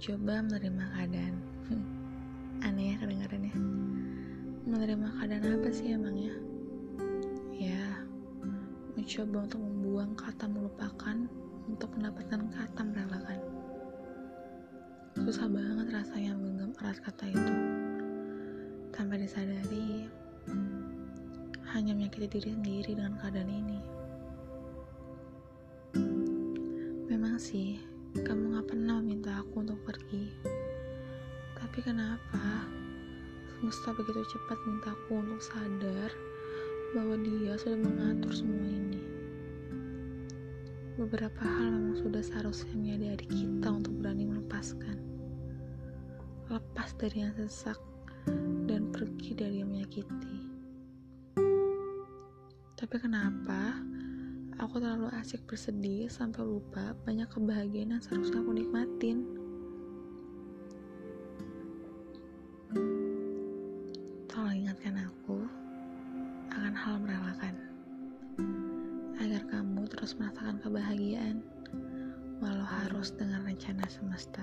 mencoba menerima keadaan. Aneh ya kedengarannya. Menerima keadaan apa sih emangnya? Ya, mencoba untuk membuang kata melupakan untuk mendapatkan kata merelakan. Susah banget rasanya menggenggam erat kata itu. Tanpa disadari, hanya menyakiti diri sendiri dengan keadaan ini. Memang sih, kenapa semesta begitu cepat minta aku untuk sadar bahwa dia sudah mengatur semua ini. Beberapa hal memang sudah seharusnya menjadi adik kita untuk berani melepaskan. Lepas dari yang sesak dan pergi dari yang menyakiti. Tapi kenapa aku terlalu asik bersedih sampai lupa banyak kebahagiaan yang seharusnya aku nikmatin. Terus merasakan kebahagiaan walau harus dengan rencana semesta.